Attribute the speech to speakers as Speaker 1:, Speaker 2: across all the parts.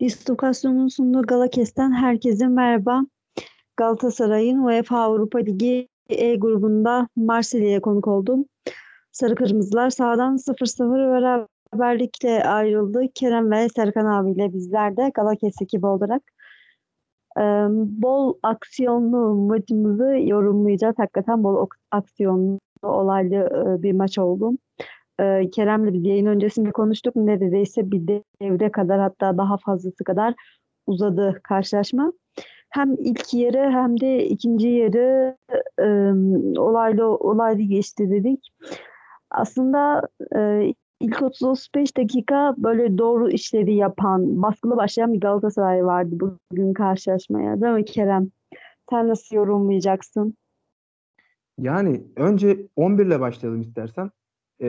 Speaker 1: Distokasyon'un sunduğu Galakes'ten herkese merhaba. Galatasaray'ın UEFA Avrupa Ligi E grubunda Marsilya'ya konuk oldum. Sarı Kırmızılar sağdan 0-0 beraberlikle ayrıldı. Kerem ve Serkan abiyle bizler de Galakes ekibi olarak e, bol aksiyonlu maçımızı yorumlayacağız. Hakikaten bol aksiyonlu, olaylı bir maç oldu e, Kerem'le biz yayın öncesinde konuştuk. Neredeyse bir devre kadar hatta daha fazlası kadar uzadı karşılaşma. Hem ilk yarı hem de ikinci yarı e, olaylı olaylı geçti dedik. Aslında e, ilk 30-35 dakika böyle doğru işleri yapan, baskılı başlayan bir Galatasaray vardı bugün karşılaşmaya. Değil mi Kerem? Sen nasıl yorumlayacaksın?
Speaker 2: Yani önce 11 ile başlayalım istersen. Ee,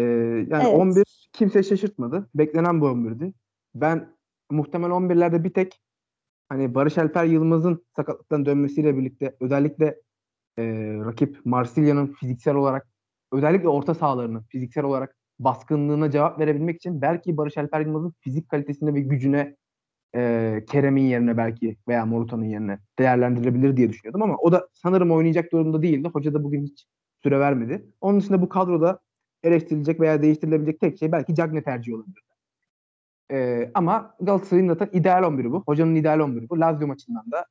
Speaker 2: yani evet. 11 kimse şaşırtmadı. Beklenen bu 11'di. Ben muhtemel 11'lerde bir tek hani Barış Alper Yılmaz'ın sakatlıktan dönmesiyle birlikte özellikle e, rakip Marsilya'nın fiziksel olarak özellikle orta sahalarının fiziksel olarak baskınlığına cevap verebilmek için belki Barış Alper Yılmaz'ın fizik kalitesine ve gücüne e, Kerem'in yerine belki veya Morutan'ın yerine değerlendirilebilir diye düşünüyordum ama o da sanırım oynayacak durumda değildi. Hoca da bugün hiç süre vermedi. Onun dışında bu kadroda eleştirilecek veya değiştirilebilecek tek şey belki Cagne tercihi olabilir. Ee, ama Galatasaray'ın zaten ideal 11'i bu. Hocanın ideal 11'i bu. Lazio maçından da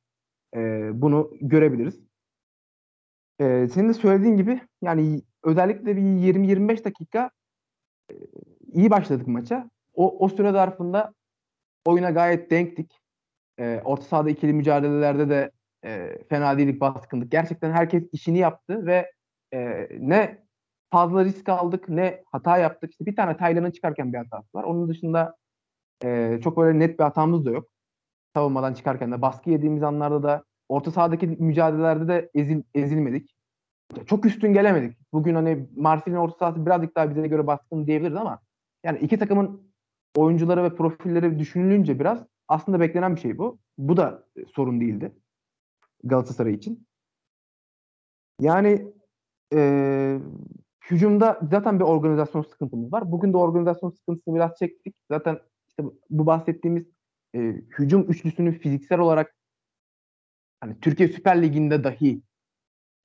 Speaker 2: e, bunu görebiliriz. Ee, senin de söylediğin gibi yani özellikle bir 20-25 dakika e, iyi başladık maça. O, o süre zarfında oyuna gayet denktik. E, orta sahada ikili mücadelelerde de e, fena değillik baskındık. Gerçekten herkes işini yaptı ve e, ne fazla risk aldık ne hata yaptık. İşte bir tane Taylan'ın çıkarken bir hatası var. Onun dışında e, çok böyle net bir hatamız da yok. Savunmadan çıkarken de baskı yediğimiz anlarda da orta sahadaki mücadelelerde de ezil, ezilmedik. Çok üstün gelemedik. Bugün hani Marsilya'nın orta sahası birazcık daha bize göre baskın diyebiliriz ama yani iki takımın oyuncuları ve profilleri düşünülünce biraz aslında beklenen bir şey bu. Bu da sorun değildi Galatasaray için. Yani e, hücumda zaten bir organizasyon sıkıntımız var. Bugün de organizasyon sıkıntısını biraz çektik. Zaten işte bu bahsettiğimiz e, hücum üçlüsünü fiziksel olarak hani Türkiye Süper Ligi'nde dahi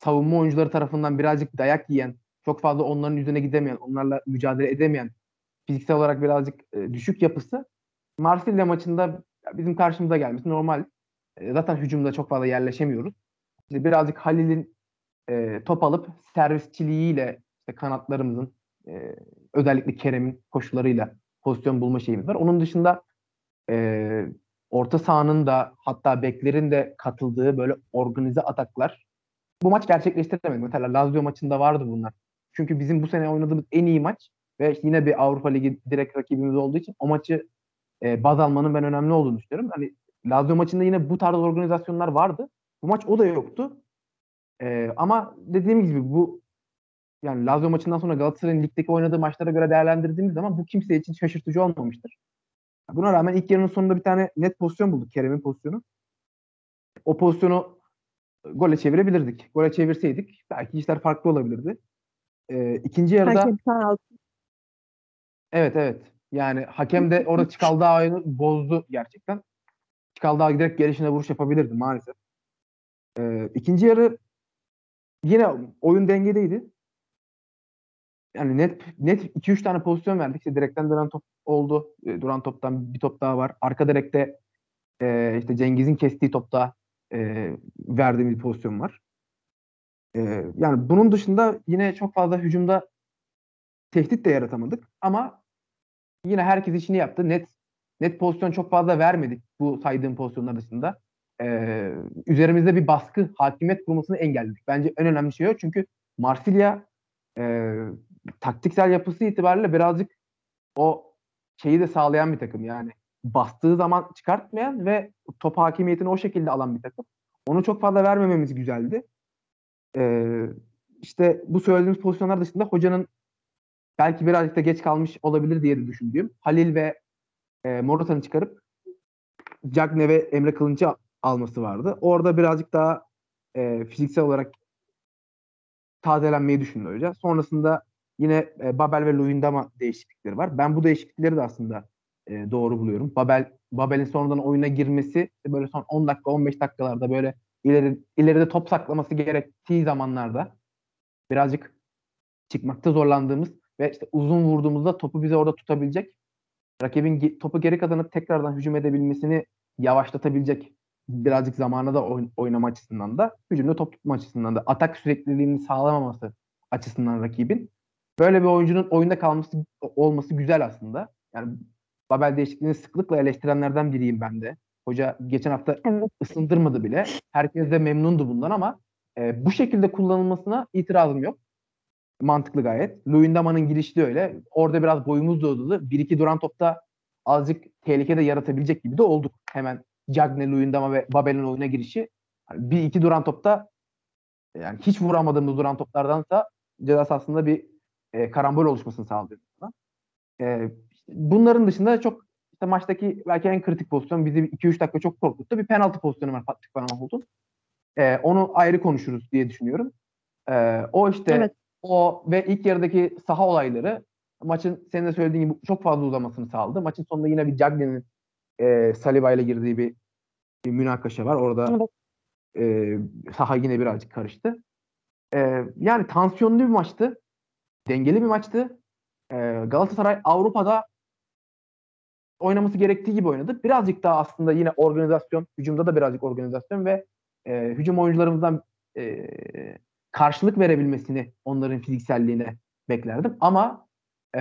Speaker 2: savunma oyuncuları tarafından birazcık dayak yiyen, çok fazla onların üzerine gidemeyen, onlarla mücadele edemeyen, fiziksel olarak birazcık e, düşük yapısı Marsilya maçında bizim karşımıza gelmesi normal. E, zaten hücumda çok fazla yerleşemiyoruz. İşte birazcık Halil'in e, top alıp servisçiliğiyle işte kanatlarımızın e, özellikle Kerem'in koşularıyla pozisyon bulma şeyimiz var. Onun dışında e, orta sahanın da hatta beklerin de katıldığı böyle organize ataklar bu maç gerçekleştiremedik. Mesela Lazio maçında vardı bunlar. Çünkü bizim bu sene oynadığımız en iyi maç ve yine bir Avrupa Ligi direkt rakibimiz olduğu için o maçı e, baz almanın ben önemli olduğunu düşünüyorum. Hani Lazio maçında yine bu tarz organizasyonlar vardı. Bu maç o da yoktu. E, ama dediğim gibi bu yani Lazio maçından sonra Galatasaray'ın ligdeki oynadığı maçlara göre değerlendirdiğimiz zaman bu kimse için şaşırtıcı olmamıştır. Buna rağmen ilk yarının sonunda bir tane net pozisyon bulduk. Kerem'in pozisyonu. O pozisyonu gole çevirebilirdik. Gole çevirseydik belki işler farklı olabilirdi. Ee, ikinci yarıda Evet evet. Yani hakem de orada Çikaldağ oyunu bozdu gerçekten. Çikaldağ giderek gelişine vuruş yapabilirdi maalesef. Ee, ikinci yarı yine oyun dengedeydi yani net net 2-3 tane pozisyon verdik. İşte direkten dönen top oldu. E, duran toptan bir top daha var. Arka direkte e, işte Cengiz'in kestiği topta e, verdiğimiz bir pozisyon var. E, yani bunun dışında yine çok fazla hücumda tehdit de yaratamadık ama yine herkes işini yaptı. Net net pozisyon çok fazla vermedik bu saydığım pozisyonlar dışında. Ee, üzerimizde bir baskı, hakimiyet kurmasını engelledik. Bence en önemli şey o. Çünkü Marsilya e, taktiksel yapısı itibariyle birazcık o şeyi de sağlayan bir takım yani bastığı zaman çıkartmayan ve top hakimiyetini o şekilde alan bir takım. Onu çok fazla vermememiz güzeldi. Ee, işte bu söylediğimiz pozisyonlar dışında hocanın belki birazcık da geç kalmış olabilir diye de düşündüğüm Halil ve e, Morata'nı çıkarıp Cagne ve Emre Kılınç'ı alması vardı. Orada birazcık daha e, fiziksel olarak tazelenmeyi düşündü hoca. Sonrasında Yine e, Babel ve Luyendama değişiklikleri var. Ben bu değişiklikleri de aslında e, doğru buluyorum. Babel Babel'in sonradan oyuna girmesi böyle son 10 dakika 15 dakikalarda böyle ileri ileride top saklaması gerektiği zamanlarda birazcık çıkmakta zorlandığımız ve işte uzun vurduğumuzda topu bize orada tutabilecek rakibin topu geri kazanıp tekrardan hücum edebilmesini yavaşlatabilecek birazcık zamana da oynama açısından da hücumda top tutma açısından da atak sürekliliğini sağlamaması açısından rakibin böyle bir oyuncunun oyunda kalması olması güzel aslında. Yani Babel değişikliğini sıklıkla eleştirenlerden biriyim ben de. Hoca geçen hafta evet. ısındırmadı bile. Herkes de memnundu bundan ama e, bu şekilde kullanılmasına itirazım yok. Mantıklı gayet. Luyendama'nın girişi de öyle. Orada biraz boyumuz da Bir iki duran topta azıcık tehlike de yaratabilecek gibi de olduk. Hemen Cagne, Luyendama ve Babel'in oyuna girişi. Yani bir iki duran topta yani hiç vuramadığımız duran toplardansa ceza sahasında bir e, karambol oluşmasını sağlıyor. E, işte bunların dışında çok işte maçtaki belki en kritik pozisyon bizi 2-3 dakika çok korkuttu. Bir penaltı pozisyonu var Patrick Van Aanholt'un. E, onu ayrı konuşuruz diye düşünüyorum. E, o işte evet. o ve ilk yarıdaki saha olayları maçın senin de söylediğin gibi çok fazla uzamasını sağladı. Maçın sonunda yine bir Cagney'in e, Saliba ile girdiği bir, bir münakaşa var. Orada evet. e, saha yine birazcık karıştı. E, yani tansiyonlu bir maçtı. Dengeli bir maçtı. E, Galatasaray Avrupa'da oynaması gerektiği gibi oynadı. Birazcık daha aslında yine organizasyon, hücumda da birazcık organizasyon ve e, hücum oyuncularımızdan e, karşılık verebilmesini onların fizikselliğine beklerdim. Ama e,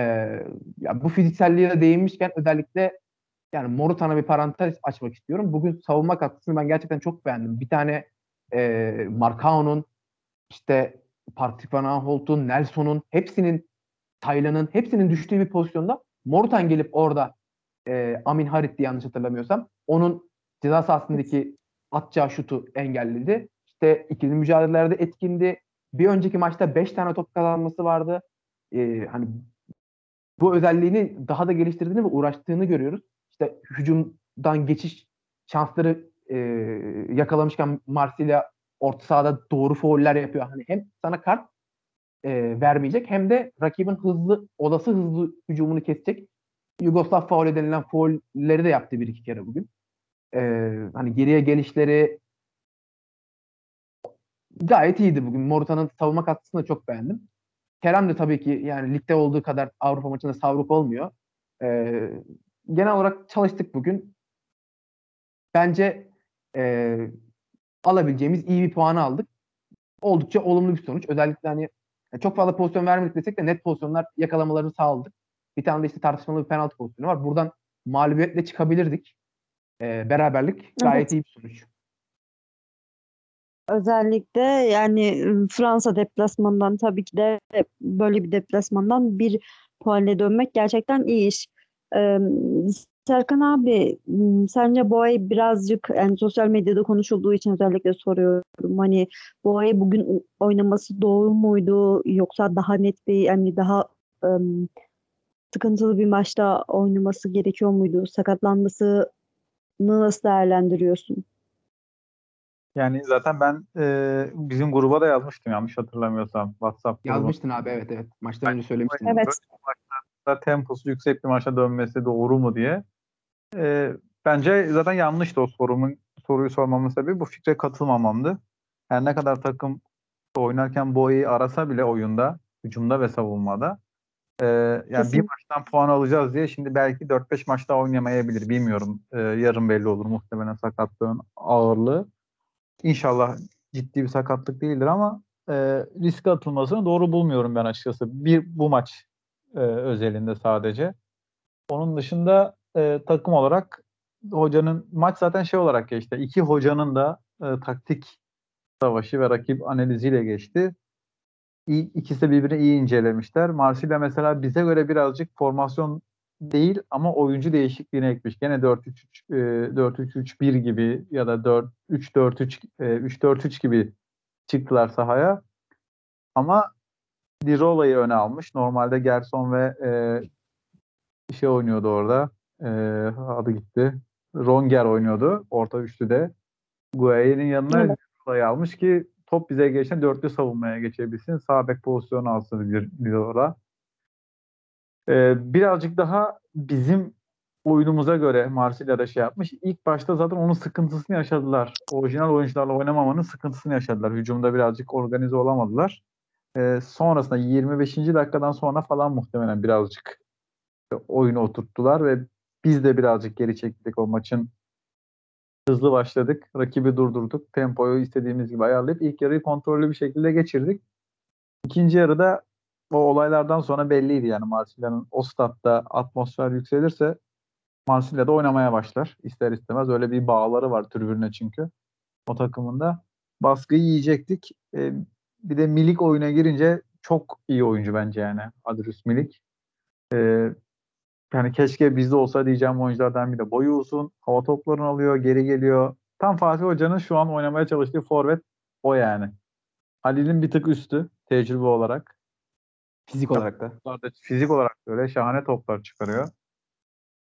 Speaker 2: ya bu fizikselliğe de değinmişken özellikle yani Morutan'a bir parantez açmak istiyorum. Bugün savunma katkısını ben gerçekten çok beğendim. Bir tane e, Marcao'nun işte Patrick Van Aanholt'un, Nelson'un hepsinin Taylan'ın hepsinin düştüğü bir pozisyonda Morutan gelip orada e, Amin Harit'ti yanlış hatırlamıyorsam. Onun ceza sahasındaki atacağı şutu engelledi. İşte ikili mücadelelerde etkindi. Bir önceki maçta 5 tane top kazanması vardı. E, hani bu özelliğini daha da geliştirdiğini ve uğraştığını görüyoruz. İşte hücumdan geçiş şansları e, yakalamışken Marsilya orta sahada doğru fauller yapıyor. Hani hem sana kart e, vermeyecek hem de rakibin hızlı olası hızlı hücumunu kesecek. Yugoslav faul denilen faulleri de yaptı bir iki kere bugün. E, hani geriye gelişleri gayet iyiydi bugün. Morutan'ın savunma katkısını da çok beğendim. Kerem de tabii ki yani ligde olduğu kadar Avrupa maçında savruk olmuyor. Ee, genel olarak çalıştık bugün. Bence e, alabileceğimiz iyi bir puanı aldık. Oldukça olumlu bir sonuç. Özellikle hani çok fazla pozisyon vermedik desek de net pozisyonlar yakalamalarını sağladık. Bir tane de işte tartışmalı bir penaltı pozisyonu var. Buradan mağlubiyetle çıkabilirdik. E, beraberlik gayet evet. iyi bir sonuç.
Speaker 1: Özellikle yani Fransa deplasmanından tabii ki de böyle bir deplasmandan bir puanla dönmek gerçekten iyi iş. Ee, Serkan abi sence Boğa'yı birazcık yani sosyal medyada konuşulduğu için özellikle soruyorum. Hani Boğa'yı bugün oynaması doğru muydu yoksa daha net bir yani daha um, sıkıntılı bir maçta oynaması gerekiyor muydu? Sakatlanmasını nasıl değerlendiriyorsun?
Speaker 3: Yani zaten ben e, bizim gruba da yazmıştım yanlış hatırlamıyorsam WhatsApp
Speaker 2: grubu. Yazmıştın abi evet evet. Maçtan önce söylemiştin.
Speaker 1: Evet.
Speaker 3: Maçta temposu yüksek bir maça dönmesi doğru mu diye. E, bence zaten yanlıştı o sorumun soruyu sormamın sebebi bu fikre katılmamamdı. Her ne kadar takım oynarken Boya'yı arasa bile oyunda, hücumda ve savunmada ee, yani Kesin. bir maçtan puan alacağız diye şimdi belki 4-5 maç daha oynamayabilir. Bilmiyorum. Ee, yarın belli olur muhtemelen sakatlığın ağırlığı. İnşallah ciddi bir sakatlık değildir ama e, riske atılmasını doğru bulmuyorum ben açıkçası. Bir bu maç e, özelinde sadece. Onun dışında e, takım olarak hocanın maç zaten şey olarak geçti. İki hocanın da e, taktik savaşı ve rakip analiziyle geçti iyi, ikisi de birbirini iyi incelemişler. Marsilya mesela bize göre birazcık formasyon değil ama oyuncu değişikliğine ekmiş. Gene 4-3-3 4-3-3-1 gibi ya da 4-3-4-3 3-4-3 gibi çıktılar sahaya. Ama Dirola'yı öne almış. Normalde Gerson ve e, şey oynuyordu orada. E, adı gitti. Ronger oynuyordu orta üçlüde. Guaye'nin yanına evet. Dirola'yı almış ki top bize geçen dörtlü savunmaya geçebilsin. Sağ bek pozisyonu alsın orada. Ee, birazcık daha bizim oyunumuza göre Marsilya'da şey yapmış. İlk başta zaten onun sıkıntısını yaşadılar. Orijinal oyuncularla oynamamanın sıkıntısını yaşadılar. Hücumda birazcık organize olamadılar. Ee, sonrasında 25. dakikadan sonra falan muhtemelen birazcık oyunu oturttular ve biz de birazcık geri çektik o maçın. Hızlı başladık. Rakibi durdurduk. Tempoyu istediğimiz gibi ayarlayıp ilk yarıyı kontrollü bir şekilde geçirdik. İkinci yarıda o olaylardan sonra belliydi yani Marsilya'nın o statta atmosfer yükselirse Marsilya'da oynamaya başlar. İster istemez öyle bir bağları var tribünle çünkü. O takımında. Baskıyı yiyecektik. Ee, bir de Milik oyuna girince çok iyi oyuncu bence yani Adrius Milik. Ee, yani keşke bizde olsa diyeceğim oyunculardan biri. Boyu uzun, hava toplarını alıyor, geri geliyor. Tam Fatih Hoca'nın şu an oynamaya çalıştığı forvet o yani. Halil'in bir tık üstü tecrübe olarak.
Speaker 2: Fizik olarak da.
Speaker 3: Fizik olarak da öyle şahane toplar çıkarıyor.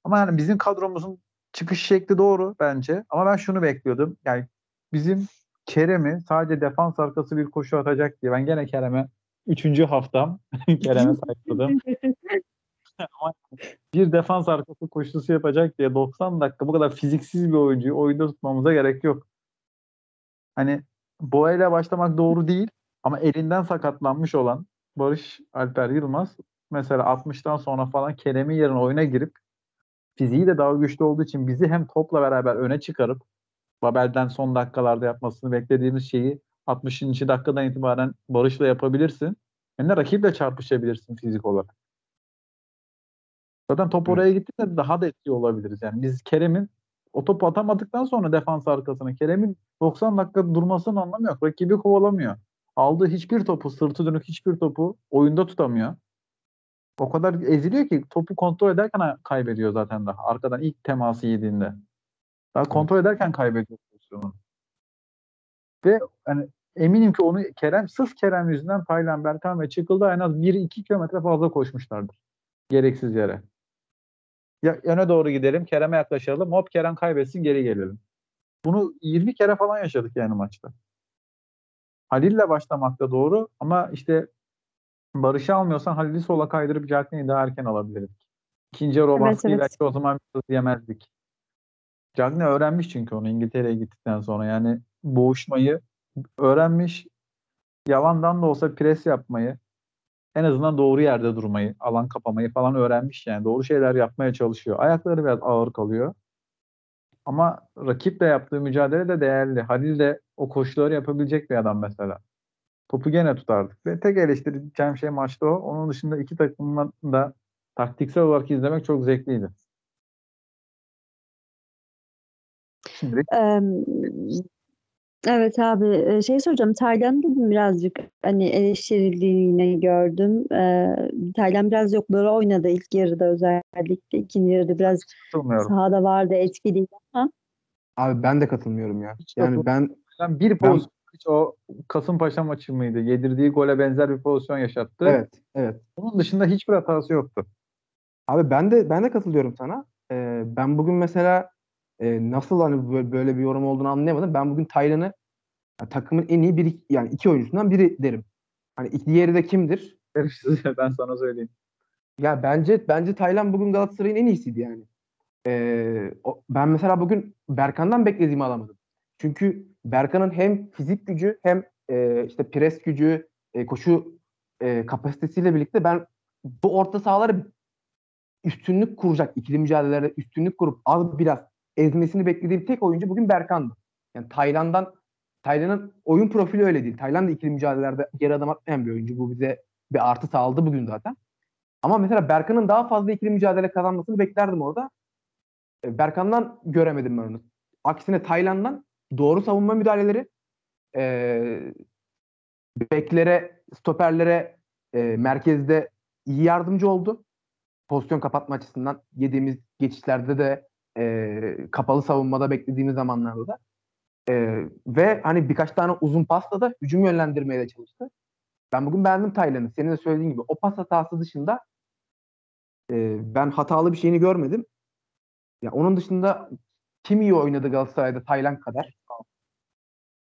Speaker 3: Ama yani bizim kadromuzun çıkış şekli doğru bence. Ama ben şunu bekliyordum. Yani bizim Kerem'i sadece defans arkası bir koşu atacak diye. Ben gene Kerem'e üçüncü haftam Kerem'e saykladım. Ama bir defans arkası koşusu yapacak diye 90 dakika bu kadar fiziksiz bir oyuncuyu oyunda tutmamıza gerek yok. Hani Boğa ile başlamak doğru değil ama elinden sakatlanmış olan Barış Alper Yılmaz mesela 60'tan sonra falan Kerem'in yerine oyuna girip fiziği de daha güçlü olduğu için bizi hem topla beraber öne çıkarıp Babel'den son dakikalarda yapmasını beklediğimiz şeyi 60. dakikadan itibaren Barış'la yapabilirsin. Hem de rakiple çarpışabilirsin fizik olarak. Zaten top oraya gittiğinde daha da etkili olabiliriz. Yani biz Kerem'in o topu atamadıktan sonra defans arkasına Kerem'in 90 dakika durmasının anlamı yok. Rakibi kovalamıyor. Aldığı hiçbir topu, sırtı dönük hiçbir topu oyunda tutamıyor. O kadar eziliyor ki topu kontrol ederken kaybediyor zaten daha. Arkadan ilk teması yediğinde. Daha kontrol ederken kaybediyor pozisyonu. Ve hani eminim ki onu Kerem, sırf Kerem yüzünden Taylan, Berkan ve Çıkıl'da en az 1-2 kilometre fazla koşmuşlardır. Gereksiz yere. Ya, öne doğru gidelim, Kerem'e yaklaşalım. Hop Kerem kaybetsin, geri gelelim. Bunu 20 kere falan yaşadık yani maçta. Halil'le başlamak da doğru ama işte Barış'ı almıyorsan Halil'i sola kaydırıp Cagney'i daha erken alabilirdik. İkinci o evet, evet. belki o zaman biraz yemezdik. Cagney öğrenmiş çünkü onu İngiltere'ye gittikten sonra. Yani boğuşmayı öğrenmiş. Yalandan da olsa pres yapmayı, en azından doğru yerde durmayı, alan kapamayı falan öğrenmiş yani. Doğru şeyler yapmaya çalışıyor. Ayakları biraz ağır kalıyor. Ama rakiple yaptığı mücadele de değerli. Halil de o koşuları yapabilecek bir adam mesela. Topu gene tutardık. Ve tek eleştireceğim şey maçta o. Onun dışında iki takımın da taktiksel olarak izlemek çok zevkliydi.
Speaker 1: Şimdi. Evet abi şey soracağım Taylan bugün birazcık hani eleştirildiğini gördüm. Ee, Taylan biraz yokları oynadı ilk yarıda özellikle ikinci yarıda biraz sahada vardı etkiliydi ama.
Speaker 2: Abi ben de katılmıyorum ya. Hiç yani ben
Speaker 3: ben bir pozisyon hiç o Kasımpaşa maçı mıydı? Yedirdiği gole benzer bir pozisyon yaşattı.
Speaker 2: Evet, evet.
Speaker 3: Onun dışında hiçbir hatası yoktu.
Speaker 2: Abi ben de ben de katılıyorum sana. Ee, ben bugün mesela e, nasıl hani böyle, böyle bir yorum olduğunu anlayamadım. Ben bugün Taylan'ı yani takımın en iyi bir yani iki oyuncusundan biri derim. Hani diğeri de kimdir?
Speaker 3: ben sana söyleyeyim.
Speaker 2: Ya bence bence Taylan bugün Galatasaray'ın en iyisiydi yani. Ee, o, ben mesela bugün Berkan'dan beklediğimi alamadım. Çünkü Berkan'ın hem fizik gücü hem e, işte pres gücü, e, koşu e, kapasitesiyle birlikte ben bu orta sahaları üstünlük kuracak ikili mücadelelerde üstünlük kurup az biraz ezmesini beklediğim tek oyuncu bugün Berkan'dı. Yani Tayland'dan Tayland'ın oyun profili öyle değil. Tayland ikili mücadelelerde geri adım atmayan bir oyuncu. Bu bize bir artı sağladı bugün zaten. Ama mesela Berkan'ın daha fazla ikili mücadele kazanmasını beklerdim orada. E, Berkan'dan göremedim ben onu. Aksine Tayland'dan doğru savunma müdahaleleri e, beklere, stoperlere e, merkezde iyi yardımcı oldu. Pozisyon kapatma açısından yediğimiz geçişlerde de e, kapalı savunmada beklediğimiz zamanlarda da. E, ve hani birkaç tane uzun pasla da hücum yönlendirmeye de çalıştı. Ben bugün beğendim Taylan'ı. Senin de söylediğin gibi. O pas hatası dışında e, ben hatalı bir şeyini görmedim. Ya onun dışında kim iyi oynadı Galatasaray'da Taylan kadar?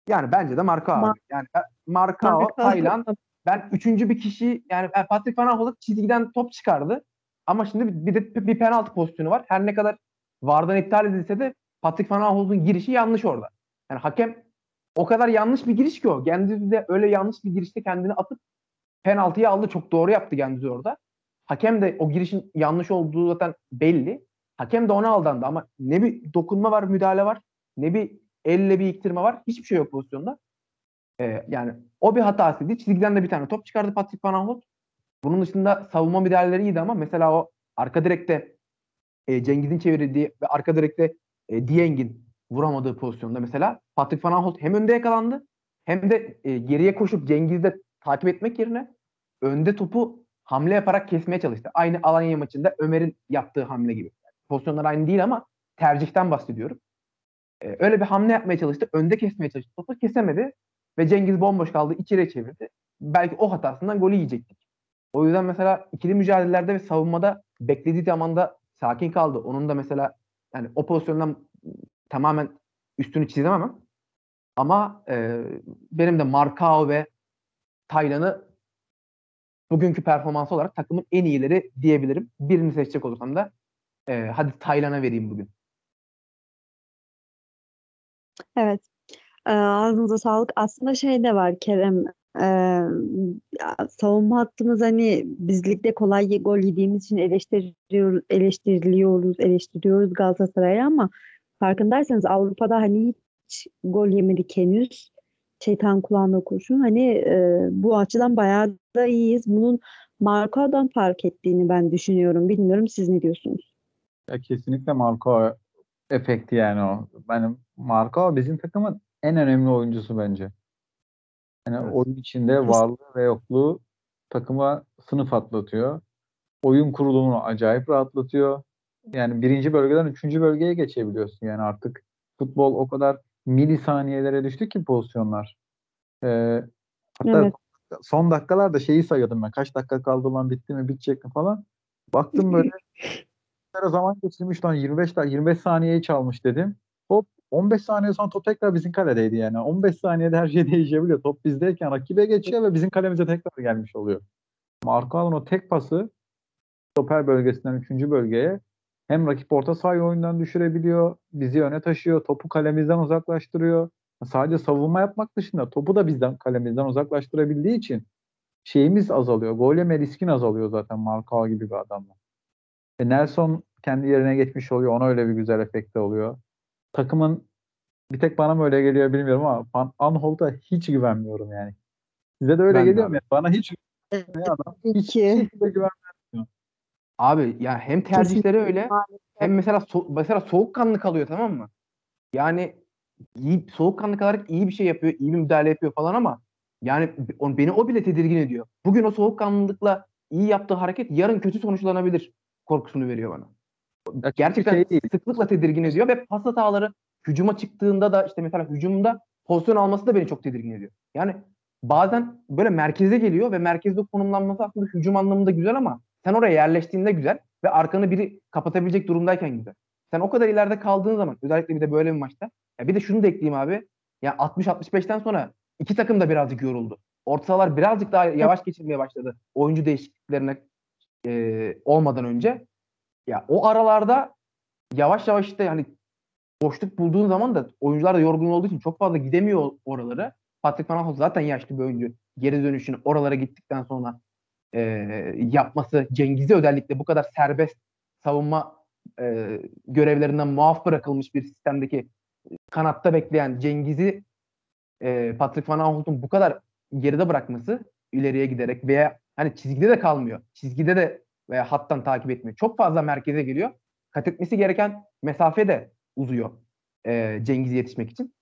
Speaker 2: Yani bence de Marka Ma- abi. Yani Marka o, Taylan. Ben üçüncü bir kişi yani Patrick Van Aanholt çizgiden top çıkardı. Ama şimdi bir de bir penaltı pozisyonu var. Her ne kadar VAR'dan iptal edilse de Patrick Van Aanholt'un girişi yanlış orada. Yani hakem o kadar yanlış bir giriş ki o. Gendüzi de öyle yanlış bir girişte kendini atıp penaltıyı aldı. Çok doğru yaptı Gendüzi orada. Hakem de o girişin yanlış olduğu zaten belli. Hakem de ona aldandı ama ne bir dokunma var, müdahale var, ne bir elle bir iktirme var. Hiçbir şey yok pozisyonda. Ee, yani o bir hatasıydı. Çizgiden de bir tane top çıkardı Patrick Van Aanholt. Bunun dışında savunma müdahaleleri iyiydi ama mesela o arka direkte e, Cengiz'in çevirdiği ve arka direkte e, Dieng'in vuramadığı pozisyonda mesela Patrick Van Aanholt hem önde yakalandı hem de e, geriye koşup Cengiz'de takip etmek yerine önde topu hamle yaparak kesmeye çalıştı. Aynı Alanya maçında Ömer'in yaptığı hamle gibi. Pozisyonlar aynı değil ama tercihten bahsediyorum. E, öyle bir hamle yapmaya çalıştı. Önde kesmeye çalıştı. Topu kesemedi ve Cengiz bomboş kaldı. içeri çevirdi. Belki o hatasından golü yiyecektik. O yüzden mesela ikili mücadelelerde ve savunmada beklediği zamanda sakin kaldı. Onun da mesela yani o pozisyondan tamamen üstünü çizemem ama e, benim de Markao ve Taylan'ı bugünkü performansı olarak takımın en iyileri diyebilirim. Birini seçecek olursam da e, hadi Taylan'a vereyim bugün.
Speaker 1: Evet. Ee, ağzınıza sağlık. Aslında şey de var Kerem. Ee, savunma hattımız hani biz ligde kolay gol yediğimiz için eleştiriyoruz, eleştiriliyoruz, eleştiriyoruz Galatasaray'ı ama farkındaysanız Avrupa'da hani hiç gol yemedik henüz. Şeytan kulağında kurşun. Hani e, bu açıdan bayağı da iyiyiz. Bunun Marco'dan fark ettiğini ben düşünüyorum. Bilmiyorum siz ne diyorsunuz?
Speaker 3: Ya kesinlikle Marco efekti yani o. Benim Marco bizim takımın en önemli oyuncusu bence. Yani evet. oyun içinde varlığı ve yokluğu takıma sınıf atlatıyor. Oyun kurulumunu acayip rahatlatıyor. Yani birinci bölgeden üçüncü bölgeye geçebiliyorsun. Yani artık futbol o kadar milisaniyelere düştü ki pozisyonlar. Ee, hatta evet. son dakikalarda şeyi sayıyordum ben. Kaç dakika kaldı lan bitti mi bitecek mi falan. Baktım böyle zaman geçirmiş lan 25 25 saniyeyi çalmış dedim. Hop 15 saniye sonra top tekrar bizim kaledeydi yani. 15 saniyede her şey değişebiliyor. Top bizdeyken rakibe geçiyor ve bizim kalemize tekrar gelmiş oluyor. Marco o tek pası stoper bölgesinden 3. bölgeye hem rakip orta sahayı oyundan düşürebiliyor, bizi öne taşıyor, topu kalemizden uzaklaştırıyor. Sadece savunma yapmak dışında topu da bizden kalemizden uzaklaştırabildiği için şeyimiz azalıyor. Gol yeme riskin azalıyor zaten Marco gibi bir adamla. E Nelson kendi yerine geçmiş oluyor. Ona öyle bir güzel efekte oluyor takımın bir tek bana mı öyle geliyor bilmiyorum ama Van Anholt'a hiç güvenmiyorum yani. Size de öyle ben geliyor mu? Yani? Bana hiç güvenmiyor adam. Hiç, hiç güvenmiyorum.
Speaker 2: Abi ya hem tercihleri öyle hem mesela so- mesela soğukkanlı kalıyor tamam mı? Yani iyi soğukkanlı kalarak iyi bir şey yapıyor, iyi bir müdahale yapıyor falan ama yani on, beni o bile tedirgin ediyor. Bugün o soğukkanlılıkla iyi yaptığı hareket yarın kötü sonuçlanabilir korkusunu veriyor bana gerçekten şey değil. sıklıkla tedirgin ediyor ve pas hataları hücuma çıktığında da işte mesela hücumda pozisyon alması da beni çok tedirgin ediyor. Yani bazen böyle merkeze geliyor ve merkezde konumlanması aslında hücum anlamında güzel ama sen oraya yerleştiğinde güzel ve arkanı biri kapatabilecek durumdayken güzel. Sen o kadar ileride kaldığın zaman özellikle bir de böyle bir maçta ya bir de şunu da ekleyeyim abi. Ya 60-65'ten sonra iki takım da birazcık yoruldu. Orta birazcık daha yavaş geçirmeye başladı. Oyuncu değişikliklerine e, olmadan önce. Ya o aralarda yavaş yavaş işte hani boşluk bulduğun zaman da oyuncular da yorgun olduğu için çok fazla gidemiyor oraları. Patrick Van Aanholt zaten yaşlı bir oyuncu. Geri dönüşünü oralara gittikten sonra e, yapması Cengiz'i özellikle bu kadar serbest savunma e, görevlerinden muaf bırakılmış bir sistemdeki kanatta bekleyen Cengiz'i e, Patrick Van Aanholt'un bu kadar geride bırakması ileriye giderek veya hani çizgide de kalmıyor. Çizgide de veya hattan takip etmiyor. Çok fazla merkeze geliyor. Kat etmesi gereken mesafe de uzuyor e, Cengiz'e yetişmek için.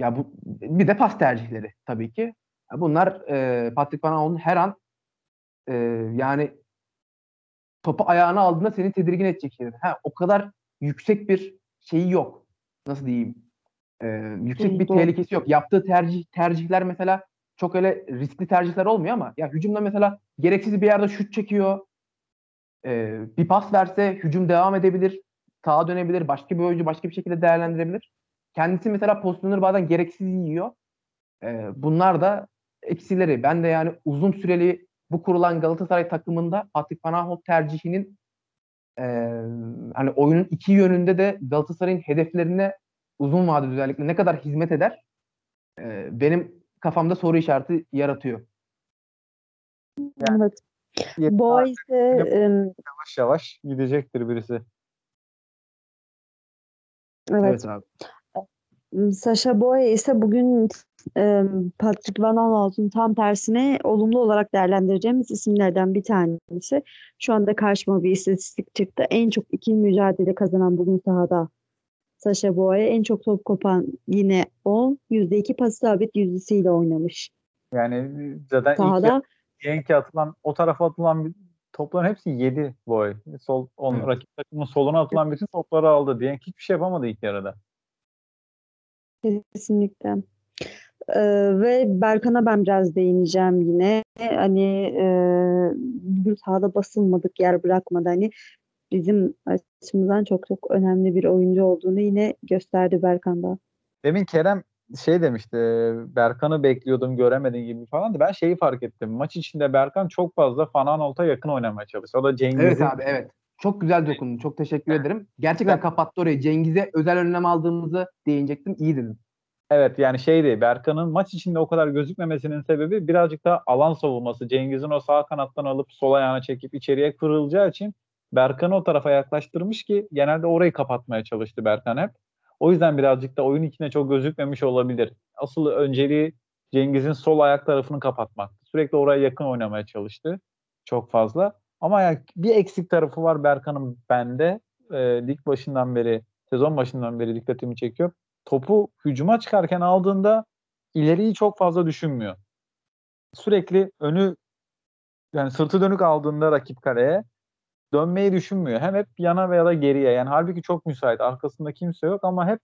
Speaker 2: Ya bu bir de pas tercihleri tabii ki. Bunlar e, Patrick Van Aanholt'un her an e, yani topu ayağına aldığında seni tedirgin edecek şeyler. Ha, o kadar yüksek bir şeyi yok. Nasıl diyeyim? E, yüksek bir tehlikesi yok. Yaptığı tercih tercihler mesela çok öyle riskli tercihler olmuyor ama ya hücumda mesela gereksiz bir yerde şut çekiyor e, bir pas verse hücum devam edebilir. Sağa dönebilir. Başka bir oyuncu başka bir şekilde değerlendirebilir. Kendisi mesela pozisyonları bazen gereksiz yiyor. E, bunlar da eksileri. Ben de yani uzun süreli bu kurulan Galatasaray takımında Patrick Van tercihinin e, hani oyunun iki yönünde de Galatasaray'ın hedeflerine uzun vadede özellikle ne kadar hizmet eder e, benim kafamda soru işareti yaratıyor.
Speaker 1: Yani, evet. Boğa ise
Speaker 3: yavaş yavaş gidecektir birisi.
Speaker 1: Evet. evet abi. Sasha Boye ise bugün e, Patrick Van Aanholt'un tam tersine olumlu olarak değerlendireceğimiz isimlerden bir tanesi. Şu anda karşıma bir istatistik çıktı. En çok ikili mücadele kazanan bugün sahada Sasha Boye. En çok top kopan yine o. %2 pas sabit yüzdesiyle oynamış.
Speaker 3: Yani zaten sahada, ilk Yankee atılan o tarafa atılan topların hepsi 7 boy. Sol, on, evet. Rakip takımın soluna atılan bütün topları aldı. Diyen hiçbir şey yapamadı ilk yarıda.
Speaker 1: Kesinlikle. Ee, ve Berkan'a ben biraz değineceğim yine. Hani e, bugün sahada basılmadık, yer bırakmadı. Hani bizim açımızdan çok çok önemli bir oyuncu olduğunu yine gösterdi Berkan'da.
Speaker 3: Demin Kerem şey demişti Berkan'ı bekliyordum göremedin gibi falan da ben şeyi fark ettim. Maç içinde Berkan çok fazla Fananolt'a yakın oynamaya çalışıyor. O da Cengiz'in...
Speaker 2: Evet abi evet. Çok güzel dokundun. Çok teşekkür ederim. Gerçekten kapattı orayı. Cengiz'e özel önlem aldığımızı değinecektim. İyi dedin.
Speaker 3: Evet yani şeydi Berkan'ın maç içinde o kadar gözükmemesinin sebebi birazcık da alan savunması. Cengiz'in o sağ kanattan alıp sol ayağına çekip içeriye kırılacağı için Berkan'ı o tarafa yaklaştırmış ki genelde orayı kapatmaya çalıştı Berkan hep. O yüzden birazcık da oyun içine çok gözükmemiş olabilir. Asıl önceliği Cengiz'in sol ayak tarafını kapatmaktı. Sürekli oraya yakın oynamaya çalıştı. Çok fazla. Ama yani bir eksik tarafı var Berkan'ın bende. E, lig başından beri, sezon başından beri dikkatimi çekiyor. Topu hücuma çıkarken aldığında ileriyi çok fazla düşünmüyor. Sürekli önü yani sırtı dönük aldığında rakip kaleye dönmeyi düşünmüyor. Hem hep yana veya da geriye. Yani halbuki çok müsait. Arkasında kimse yok ama hep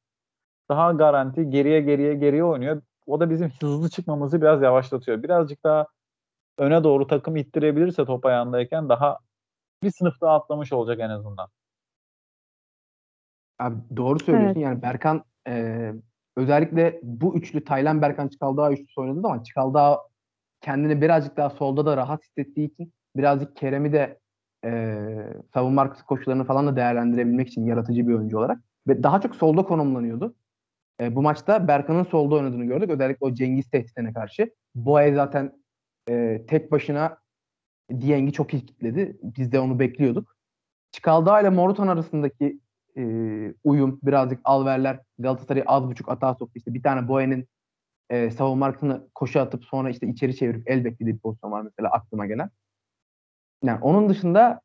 Speaker 3: daha garanti geriye geriye geriye oynuyor. O da bizim hızlı çıkmamızı biraz yavaşlatıyor. Birazcık daha öne doğru takım ittirebilirse top ayağındayken daha bir sınıf daha atlamış olacak en azından.
Speaker 2: Abi doğru söylüyorsun. Evet. Yani Berkan e, özellikle bu üçlü Taylan Berkan Çıkaldağ üçlüsü oynadı ama Çıkaldağ kendini birazcık daha solda da rahat hissettiği için birazcık Kerem'i de e, savunma arkası koşularını falan da değerlendirebilmek için yaratıcı bir oyuncu olarak ve daha çok solda konumlanıyordu. E, bu maçta Berkan'ın solda oynadığını gördük. Özellikle o Cengiz tehditine karşı. Boye zaten e, tek başına Dieng'i çok iyi kitledi. Biz de onu bekliyorduk. Çikaldağ ile Morutan arasındaki e, uyum birazcık alverler Galatasaray'ı az buçuk atağa soktu. İşte bir tane Boye'nin e, savunma arkasını koşu atıp sonra işte içeri çevirip el beklediği bir pozisyon var mesela aklıma gelen. Yani onun dışında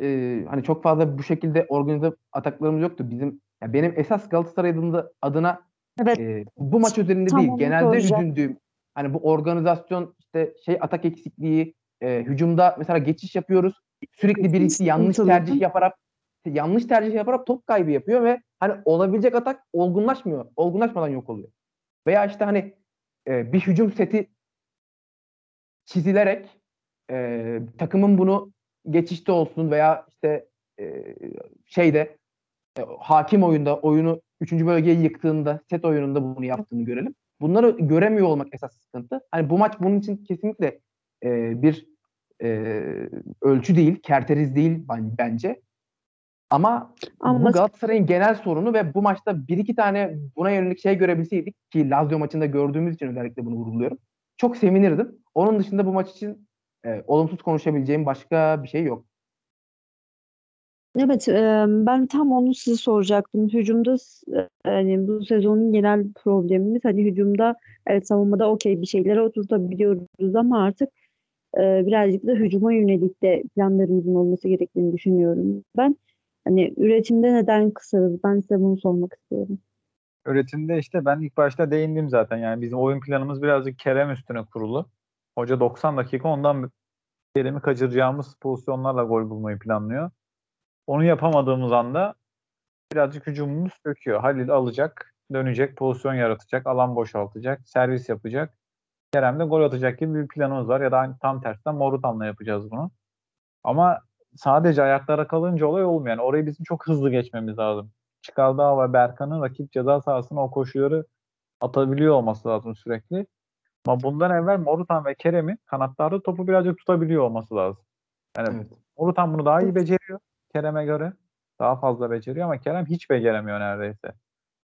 Speaker 2: e, hani çok fazla bu şekilde organize ataklarımız yoktu. Bizim yani benim esas Galatasaray adına, evet. e, bu maç üzerinde Tam değil genelde soracağım. üzüldüğüm hani bu organizasyon işte şey atak eksikliği e, hücumda mesela geçiş yapıyoruz. Sürekli birisi yanlış tercih yaparak yanlış tercih yaparak top kaybı yapıyor ve hani olabilecek atak olgunlaşmıyor. Olgunlaşmadan yok oluyor. Veya işte hani e, bir hücum seti çizilerek e, takımın bunu geçişte olsun veya işte e, şeyde e, hakim oyunda oyunu 3. bölgeyi yıktığında set oyununda bunu yaptığını görelim. Bunları göremiyor olmak esas sıkıntı. Hani bu maç bunun için kesinlikle e, bir e, ölçü değil, kerteriz değil bence. Ama, Ama bu Galatasaray'ın genel sorunu ve bu maçta bir iki tane buna yönelik şey görebilseydik ki Lazio maçında gördüğümüz için özellikle bunu vurguluyorum. Çok sevinirdim. Onun dışında bu maç için e, olumsuz konuşabileceğim başka bir şey yok.
Speaker 1: Evet, e, ben tam onu size soracaktım. Hücumda hani bu sezonun genel problemimiz hani hücumda evet savunmada okey bir şeylere oturtabiliyoruz ama artık e, birazcık da hücuma yönelik de planlarımızın olması gerektiğini düşünüyorum. Ben hani üretimde neden kısarız? Ben size bunu sormak istiyorum.
Speaker 3: Üretimde işte ben ilk başta değindim zaten. Yani bizim oyun planımız birazcık Kerem üstüne kurulu. Hoca 90 dakika ondan Kerem'i kaçıracağımız pozisyonlarla gol bulmayı planlıyor. Onu yapamadığımız anda birazcık hücumumuz döküyor. Halil alacak, dönecek, pozisyon yaratacak, alan boşaltacak, servis yapacak. Kerem de gol atacak gibi bir planımız var. Ya da tam tersten Morutan'la yapacağız bunu. Ama sadece ayaklara kalınca olay olmuyor. Yani orayı bizim çok hızlı geçmemiz lazım. Çıkaldağ ve Berkan'ın rakip ceza sahasına o koşuları atabiliyor olması lazım sürekli. Ama bundan evvel Morutan ve Kerem'in kanatlarda topu birazcık tutabiliyor olması lazım. Yani evet. Morutan bunu daha iyi beceriyor. Kerem'e göre. Daha fazla beceriyor ama Kerem hiç beceremiyor neredeyse.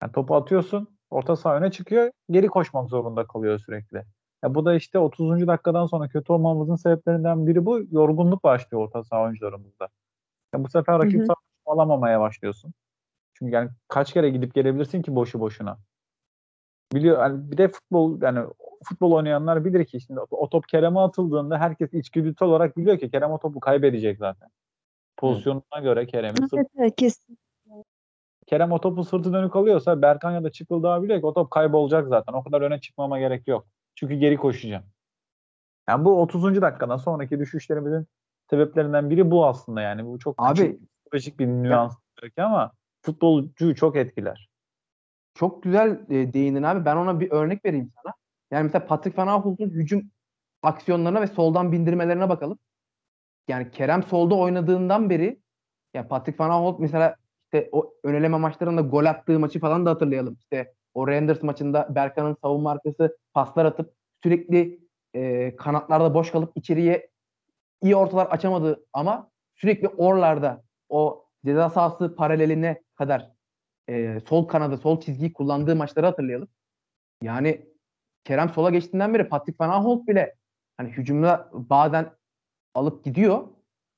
Speaker 3: Yani topu atıyorsun, orta saha öne çıkıyor, geri koşmak zorunda kalıyor sürekli. Ya bu da işte 30. dakikadan sonra kötü olmamızın sebeplerinden biri bu. Yorgunluk başlıyor orta saha oyuncularımızda. Ya bu sefer rakip alamamaya başlıyorsun. Çünkü yani kaç kere gidip gelebilirsin ki boşu boşuna. Biliyor yani bir de futbol yani futbol oynayanlar bilir ki şimdi o top Kerem'e atıldığında herkes içgüdüsel olarak biliyor ki Kerem o topu kaybedecek zaten. Pozisyonuna göre Kerem'in
Speaker 1: evet, evet, kesin.
Speaker 3: Kerem o topu sırtı dönük alıyorsa Berkan ya da Çıkıldağ biliyor ki o top kaybolacak zaten. O kadar öne çıkmama gerek yok. Çünkü geri koşacağım. Yani bu 30. dakikadan sonraki düşüşlerimizin sebeplerinden biri bu aslında yani. Bu çok
Speaker 2: Abi,
Speaker 3: psikolojik bir nüans belki ama futbolcuyu çok etkiler.
Speaker 2: Çok güzel e, değindin abi. Ben ona bir örnek vereyim sana. Yani mesela Patrick Van Aanholt'un hücum aksiyonlarına ve soldan bindirmelerine bakalım. Yani Kerem solda oynadığından beri ya Patrick Van Aanholt mesela işte o öneleme maçlarında gol attığı maçı falan da hatırlayalım. İşte o Rangers maçında Berkan'ın savunma arkası paslar atıp sürekli e, kanatlarda boş kalıp içeriye iyi ortalar açamadı ama sürekli orlarda o ceza sahası paraleline kadar e, sol kanada sol çizgiyi kullandığı maçları hatırlayalım. Yani Kerem sola geçtiğinden beri Patrick Van Aanholt bile hani hücumda bazen alıp gidiyor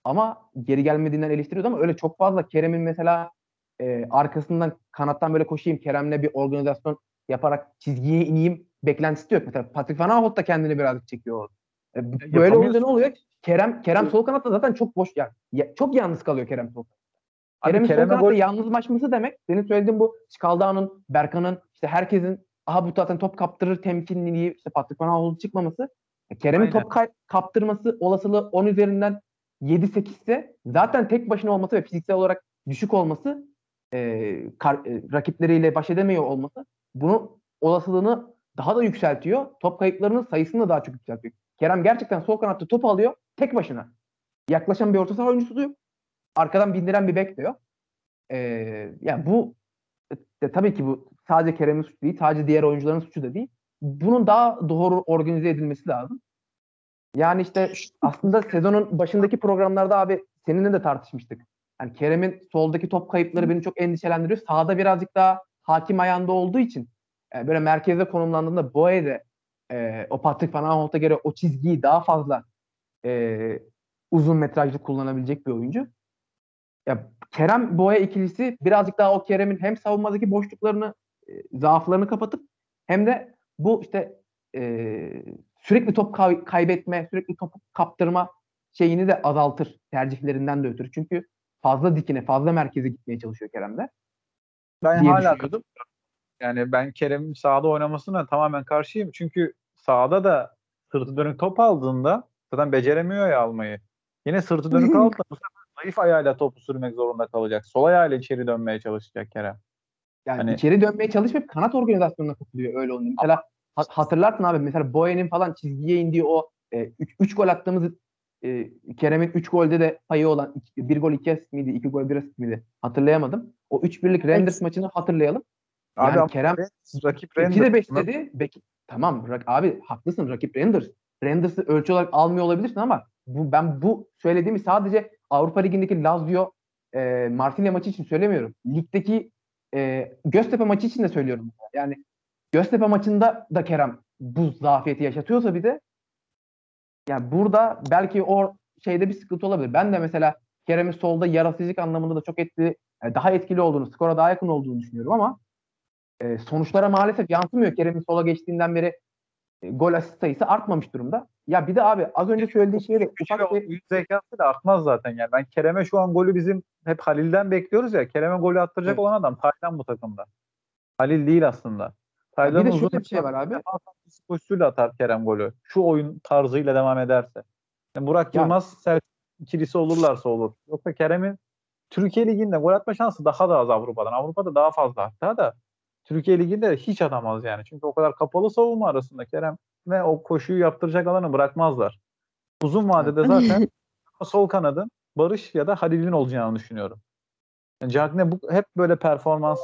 Speaker 2: ama geri gelmediğinden eleştiriyordu ama öyle çok fazla Kerem'in mesela e, arkasından kanattan böyle koşayım Kerem'le bir organizasyon yaparak çizgiye ineyim beklentisi yok. Mesela Patrick Van Aanholt da kendini birazcık çekiyor. E, böyle olunca ne oluyor? Kerem Kerem sol kanatta zaten çok boş yani ya, çok yalnız kalıyor Kerem sol kanatta. Kerem'in Kerem sol kanatta gol... yalnızlaşması demek senin söylediğin bu Skalda'nın, Berkan'ın işte herkesin aha bu zaten top kaptırır temkinliliği işte Patrick Van Aanholt'un çıkmaması. E, Kerem'in top kay- kaptırması olasılığı 10 üzerinden 7-8 ise zaten tek başına olması ve fiziksel olarak düşük olması e, kar, e, rakipleriyle baş edemiyor olması bunun olasılığını daha da yükseltiyor. Top kayıplarının sayısını da daha çok yükseltiyor. Kerem gerçekten sol kanatta top alıyor tek başına. Yaklaşan bir orta saha oyuncusu diyor. Arkadan bindiren bir bek diyor. Ee, yani bu e, tabii ki bu sadece Kerem'in suçu değil, sadece diğer oyuncuların suçu da değil. Bunun daha doğru organize edilmesi lazım. Yani işte aslında sezonun başındaki programlarda abi seninle de tartışmıştık. Yani Kerem'in soldaki top kayıpları beni çok endişelendiriyor. Sağda birazcık daha hakim ayağında olduğu için e, böyle merkezde konumlandığında Boye e, o Patrick Van Aanholt'a göre o çizgiyi daha fazla e, uzun metrajlı kullanabilecek bir oyuncu. Ya Kerem Boya ikilisi birazcık daha o Kerem'in hem savunmadaki boşluklarını, e, zaaflarını kapatıp hem de bu işte e, sürekli top kay- kaybetme, sürekli top kaptırma şeyini de azaltır tercihlerinden de ötürü. Çünkü fazla dikine, fazla merkeze gitmeye çalışıyor Kerem'de.
Speaker 3: Ben hala yani ben Kerem'in sahada oynamasına tamamen karşıyım. Çünkü sahada da sırtı dönük top aldığında zaten beceremiyor ya almayı. Yine sırtı dönük aldığında zayıf ayağıyla topu sürmek zorunda kalacak. Sol ayağıyla içeri dönmeye çalışacak Kerem.
Speaker 2: Yani hani... içeri dönmeye çalışıp kanat organizasyonuna katılıyor öyle olunca. Mesela hatırlarsın abi mesela Boyen'in falan çizgiye indiği o 3 e, gol attığımız e, Kerem'in 3 golde de payı olan 1 gol 2 asist miydi? 2 gol 1 asist miydi? Hatırlayamadım. O 3 birlik Renders evet. maçını hatırlayalım. Yani abi, Kerem rakip Renders. 2 de 5 dedi. Bek, tamam abi haklısın rakip Renders. Renders'ı ölçü olarak almıyor olabilirsin ama bu ben bu söylediğimi sadece Avrupa Ligi'ndeki Lazio e, Marsilya maçı için söylemiyorum. Ligdeki e, Göztepe maçı için de söylüyorum. Yani Göztepe maçında da Kerem bu zafiyeti yaşatıyorsa bir de yani burada belki o şeyde bir sıkıntı olabilir. Ben de mesela Kerem'in solda yaratıcılık anlamında da çok etkili, e, daha etkili olduğunu, skora daha yakın olduğunu düşünüyorum ama e, sonuçlara maalesef yansımıyor. Kerem'in sola geçtiğinden beri gol asist sayısı artmamış durumda. Ya bir de abi az önce söylediği şey de
Speaker 3: ufak bir... Zekası da artmaz zaten yani. Ben Kerem'e şu an golü bizim hep Halil'den bekliyoruz ya. Kerem'e golü attıracak evet. olan adam Taylan bu takımda. Halil değil aslında.
Speaker 2: Taylan'ın uzun bir şey var abi.
Speaker 3: Pozisyonuyla atar Kerem golü. Şu oyun tarzıyla devam ederse. Yani Burak ya. Yılmaz sert ikilisi olurlarsa olur. Yoksa Kerem'in Türkiye Ligi'nde gol atma şansı daha da az Avrupa'dan. Avrupa'da daha fazla hatta da Türkiye Ligi'nde hiç atamaz yani. Çünkü o kadar kapalı savunma arasında Kerem ve o koşuyu yaptıracak alanı bırakmazlar. Uzun vadede zaten sol kanadın Barış ya da Halil'in olacağını düşünüyorum. Yani Cagne bu hep böyle performans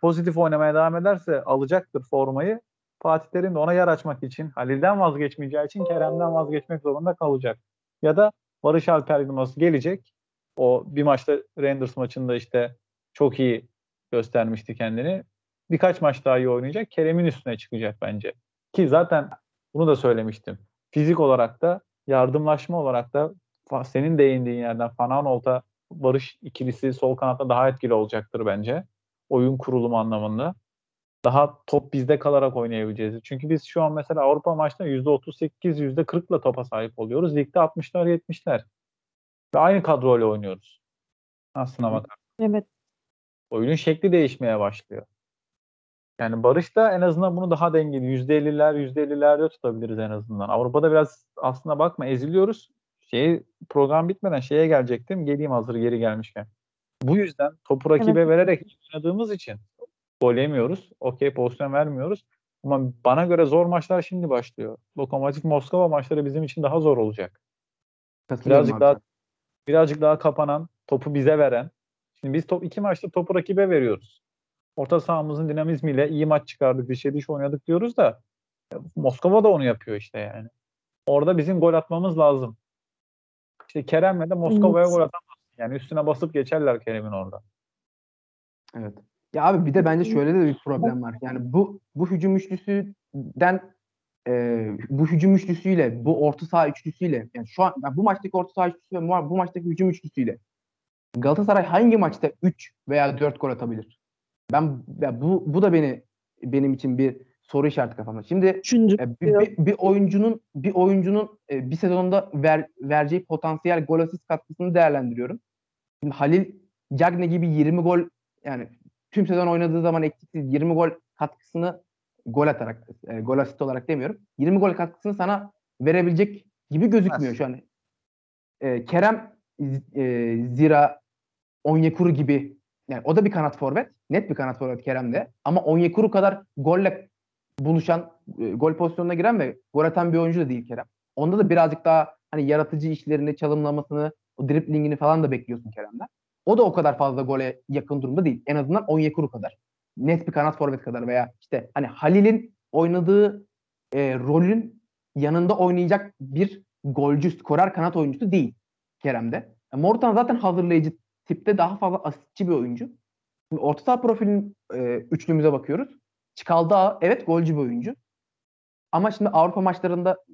Speaker 3: pozitif oynamaya devam ederse alacaktır formayı. Fatih Terim de ona yer açmak için Halil'den vazgeçmeyeceği için Kerem'den vazgeçmek zorunda kalacak. Ya da Barış Alper Yılmaz gelecek. O bir maçta Rangers maçında işte çok iyi göstermişti kendini. Birkaç maç daha iyi oynayacak. Kerem'in üstüne çıkacak bence. Ki zaten bunu da söylemiştim. Fizik olarak da yardımlaşma olarak da senin değindiğin yerden Fananolt'a Barış ikilisi sol kanatta daha etkili olacaktır bence. Oyun kurulumu anlamında. Daha top bizde kalarak oynayabileceğiz. Çünkü biz şu an mesela Avrupa maçta %38, %40'la topa sahip oluyoruz. Ligde 60'lar 70'ler. Ve aynı kadroyla oynuyoruz. Aslına bakar.
Speaker 1: Evet.
Speaker 3: Oyunun şekli değişmeye başlıyor. Yani Barış da en azından bunu daha dengeli. %50'ler, %50'lerde tutabiliriz en azından. Avrupa'da biraz aslına bakma eziliyoruz. Şey program bitmeden şeye gelecektim. Geleyim hazır geri gelmişken. Bu yüzden topu rakibe evet. vererek oynadığımız için gol yemiyoruz. Okey pozisyon vermiyoruz. Ama bana göre zor maçlar şimdi başlıyor. Lokomotiv Moskova maçları bizim için daha zor olacak. Birazcık daha birazcık daha kapanan, topu bize veren. Şimdi biz top iki maçta topu rakibe veriyoruz. Orta sahamızın dinamizmiyle iyi maç çıkardık, dişe diş oynadık diyoruz da Moskova da onu yapıyor işte yani. Orada bizim gol atmamız lazım. İşte Kerem'le de Moskova'ya gol atamaz. Yani üstüne basıp geçerler Kerem'in orada.
Speaker 2: Evet. Ya abi bir de bence şöyle de bir problem var. Yani bu bu hücum üçlüsüden e, bu hücum üçlüsüyle, bu orta saha üçlüsüyle yani şu an yani bu maçtaki orta saha üçlüsü ve bu maçtaki hücum üçlüsüyle Galatasaray hangi maçta 3 veya 4 gol atabilir? Ben ya bu bu da beni benim için bir soru işareti kafamda. Şimdi e, bir, bir, bir oyuncunun bir oyuncunun e, bir sezonda ver, vereceği potansiyel gol asist katkısını değerlendiriyorum. Şimdi Halil Cagne gibi 20 gol yani tüm sezon oynadığı zaman eksiksiz 20 gol katkısını gol atarak e, gol asist olarak demiyorum. 20 gol katkısını sana verebilecek gibi gözükmüyor şu an. E, Kerem e, Zira Onyekuru gibi yani o da bir kanat forvet. Net bir kanat forvet Kerem de. Ama Onyekuru kadar golle buluşan, e, gol pozisyonuna giren ve gol atan bir oyuncu da değil Kerem. Onda da birazcık daha hani yaratıcı işlerini, çalımlamasını, o driplingini falan da bekliyorsun Kerem'den. O da o kadar fazla gole yakın durumda değil. En azından Onyekuru kadar. Net bir kanat forvet kadar veya işte hani Halil'in oynadığı e, rolün yanında oynayacak bir golcü, skorer kanat oyuncusu değil Kerem'de. Mortan zaten hazırlayıcı tipte daha fazla asistçi bir oyuncu. Şimdi orta saha profilin e, üçlümüze bakıyoruz. Çıkaldı evet golcü bir oyuncu. Ama şimdi Avrupa maçlarında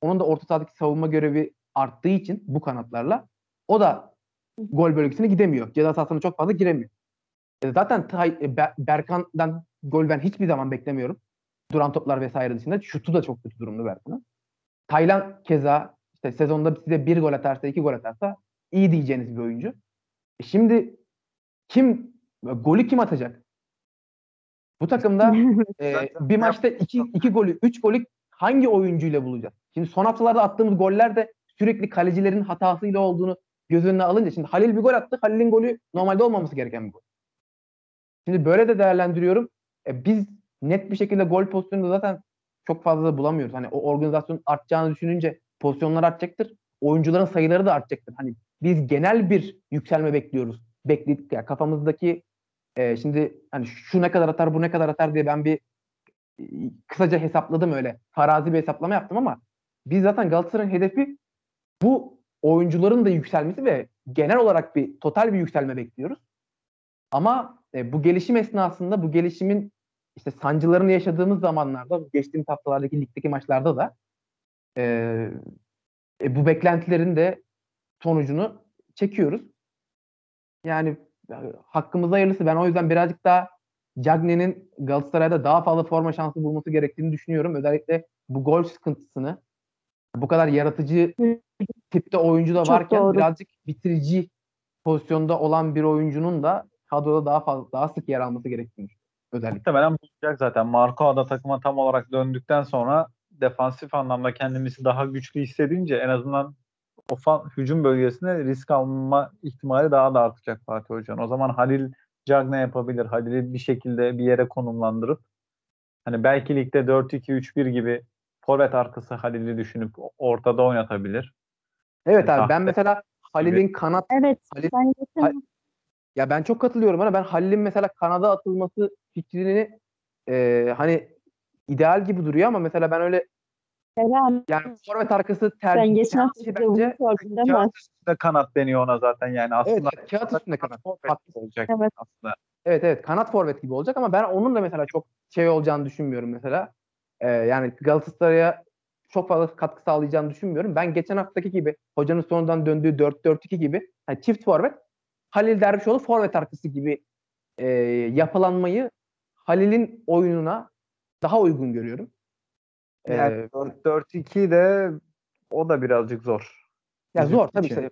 Speaker 2: onun da orta sahadaki savunma görevi arttığı için bu kanatlarla o da gol bölgesine gidemiyor. Ceza sahasına çok fazla giremiyor. E, zaten Tay, e, Berkan'dan gol ben hiçbir zaman beklemiyorum. Duran toplar vesaire dışında. Şutu da çok kötü durumda Berkan'ın. Taylan keza işte sezonda size bir gol atarsa, iki gol atarsa iyi diyeceğiniz bir oyuncu. E şimdi kim golü kim atacak? Bu takımda e, bir maçta iki, iki golü, üç golü hangi oyuncuyla bulacağız? Şimdi son haftalarda attığımız goller de sürekli kalecilerin hatasıyla olduğunu göz önüne alınca şimdi Halil bir gol attı. Halil'in golü normalde olmaması gereken bir gol. Şimdi böyle de değerlendiriyorum. E, biz net bir şekilde gol pozisyonunda zaten çok fazla da bulamıyoruz. Hani o organizasyon artacağını düşününce pozisyonlar artacaktır. Oyuncuların sayıları da artacaktır. Hani biz genel bir yükselme bekliyoruz. Bekledik yani kafamızdaki e, şimdi hani şu ne kadar atar bu ne kadar atar diye ben bir kısaca hesapladım öyle. Farazi bir hesaplama yaptım ama biz zaten Galatasaray'ın hedefi bu oyuncuların da yükselmesi ve genel olarak bir total bir yükselme bekliyoruz. Ama e, bu gelişim esnasında bu gelişimin işte sancılarını yaşadığımız zamanlarda geçtiğimiz haftalardaki ligdeki maçlarda da e, e, bu beklentilerin de sonucunu çekiyoruz. Yani hakkımızda hayırlısı. Ben o yüzden birazcık daha Cagne'nin Galatasaray'da daha fazla forma şansı bulması gerektiğini düşünüyorum. Özellikle bu gol sıkıntısını bu kadar yaratıcı tipte oyuncu da varken doğru. birazcık bitirici pozisyonda olan bir oyuncunun da kadroda daha fazla daha sık yer alması gerektiğini özellikle.
Speaker 3: Muhtemelen bulacak zaten. Marco da takıma tam olarak döndükten sonra defansif anlamda kendimizi daha güçlü hissedince en azından o hücum bölgesinde risk alma ihtimali daha da artacak Fatih Hoca'nın. O zaman Halil Cagne yapabilir. Halil'i bir şekilde bir yere konumlandırıp hani belki ligde 4-2-3-1 gibi forvet arkası Halil'i düşünüp ortada oynatabilir.
Speaker 2: Evet yani abi ben mesela Halil'in kanat
Speaker 1: Evet.
Speaker 2: Halil, ben ya ben çok katılıyorum ama ben Halil'in mesela kanada atılması fikrini e, hani ideal gibi duruyor ama mesela ben öyle
Speaker 1: Eren
Speaker 2: Yani forvet arkası
Speaker 1: sen
Speaker 2: tercih,
Speaker 1: geçen hafta
Speaker 2: bence
Speaker 1: sordun değil mi?
Speaker 3: Kağıt üstünde kanat deniyor ona zaten yani aslında.
Speaker 2: Evet, kağıt üstünde kanat.
Speaker 3: forvet olacak
Speaker 1: Evet.
Speaker 3: aslında.
Speaker 2: Evet evet kanat forvet gibi olacak ama ben onun da mesela çok şey olacağını düşünmüyorum mesela. Ee, yani Galatasaray'a çok fazla katkı sağlayacağını düşünmüyorum. Ben geçen haftaki gibi hocanın sonundan döndüğü 4-4-2 gibi yani çift forvet Halil Dervişoğlu forvet arkası gibi e, yapılanmayı Halil'in oyununa daha uygun görüyorum. Ee,
Speaker 3: Yani 4-4-2 de o da birazcık zor.
Speaker 2: ya zor tabii işte.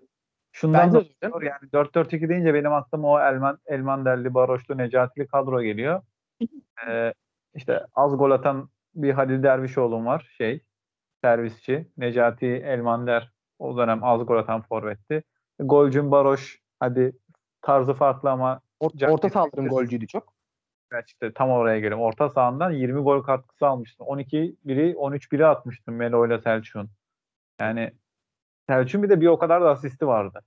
Speaker 3: Şundan
Speaker 2: Bence
Speaker 3: da
Speaker 2: zor.
Speaker 3: yani 4-4-2 deyince benim aklıma o Elman, Elmanderli, Baroşlu, Necatili kadro geliyor. Ee, işte az gol atan bir Halil Dervişoğlu'm var şey servisçi. Necati Elmander o dönem az gol atan forvetti. Golcün Baroş hadi tarzı farklı ama
Speaker 2: Or- orta
Speaker 3: Kesinlikle.
Speaker 2: golcüydü çok.
Speaker 3: İşte tam oraya geliyorum. Orta sahandan 20 gol katkısı almıştım. 12 biri 13 biri atmıştım Melo ile Selçuk'un. Yani Selçuk'un bir de bir o kadar da asisti vardı.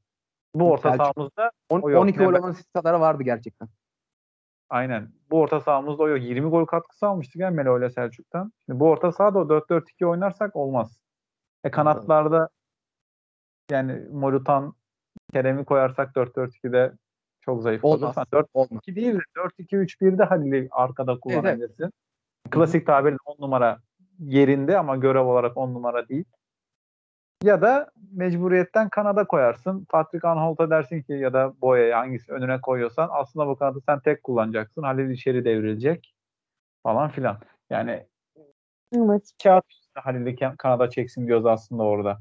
Speaker 3: Bu orta
Speaker 2: Selçuk-
Speaker 3: sahamızda
Speaker 2: On-
Speaker 3: O yok.
Speaker 2: 12 gol olan asist kadar vardı gerçekten.
Speaker 3: aynen bu orta sahamızda o yok. 20 gol katkısı almıştık yani Melo ile Selçuk'tan. Şimdi bu orta sahada o 4-4-2 oynarsak olmaz. E kanatlarda yani Morutan Kerem'i koyarsak 4-4-2'de çok zayıf.
Speaker 2: Olmaz.
Speaker 3: Sen 4
Speaker 2: Olmaz.
Speaker 3: 2 değil de 4-2-3-1'de Halil'i arkada kullanabilirsin. Klasik tabirle 10 numara yerinde ama görev olarak 10 numara değil. Ya da mecburiyetten kanada koyarsın. Patrick Anholt'a dersin ki ya da Boya'ya hangisi önüne koyuyorsan aslında bu kanadı sen tek kullanacaksın. Halil içeri devrilecek falan filan. Yani
Speaker 1: Evet.
Speaker 3: kağıt Halil'i kanada çeksin diyoruz aslında orada.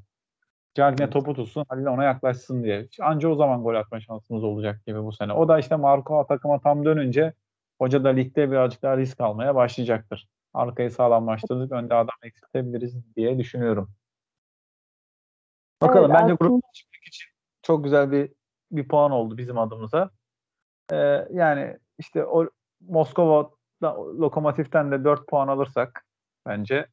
Speaker 3: Cagne topu tutsun, Halil ona yaklaşsın diye. Anca o zaman gol atma şansımız olacak gibi bu sene. O da işte Marco takıma tam dönünce hoca da ligde birazcık daha risk almaya başlayacaktır. Arkayı sağlamlaştırdık, önde adam eksiltebiliriz diye düşünüyorum. Bakalım
Speaker 1: Evet,
Speaker 3: bence grup çıkmak için çok güzel bir bir puan oldu bizim adımıza. Ee, yani işte o Moskova Lokomotif'ten de 4 puan alırsak bence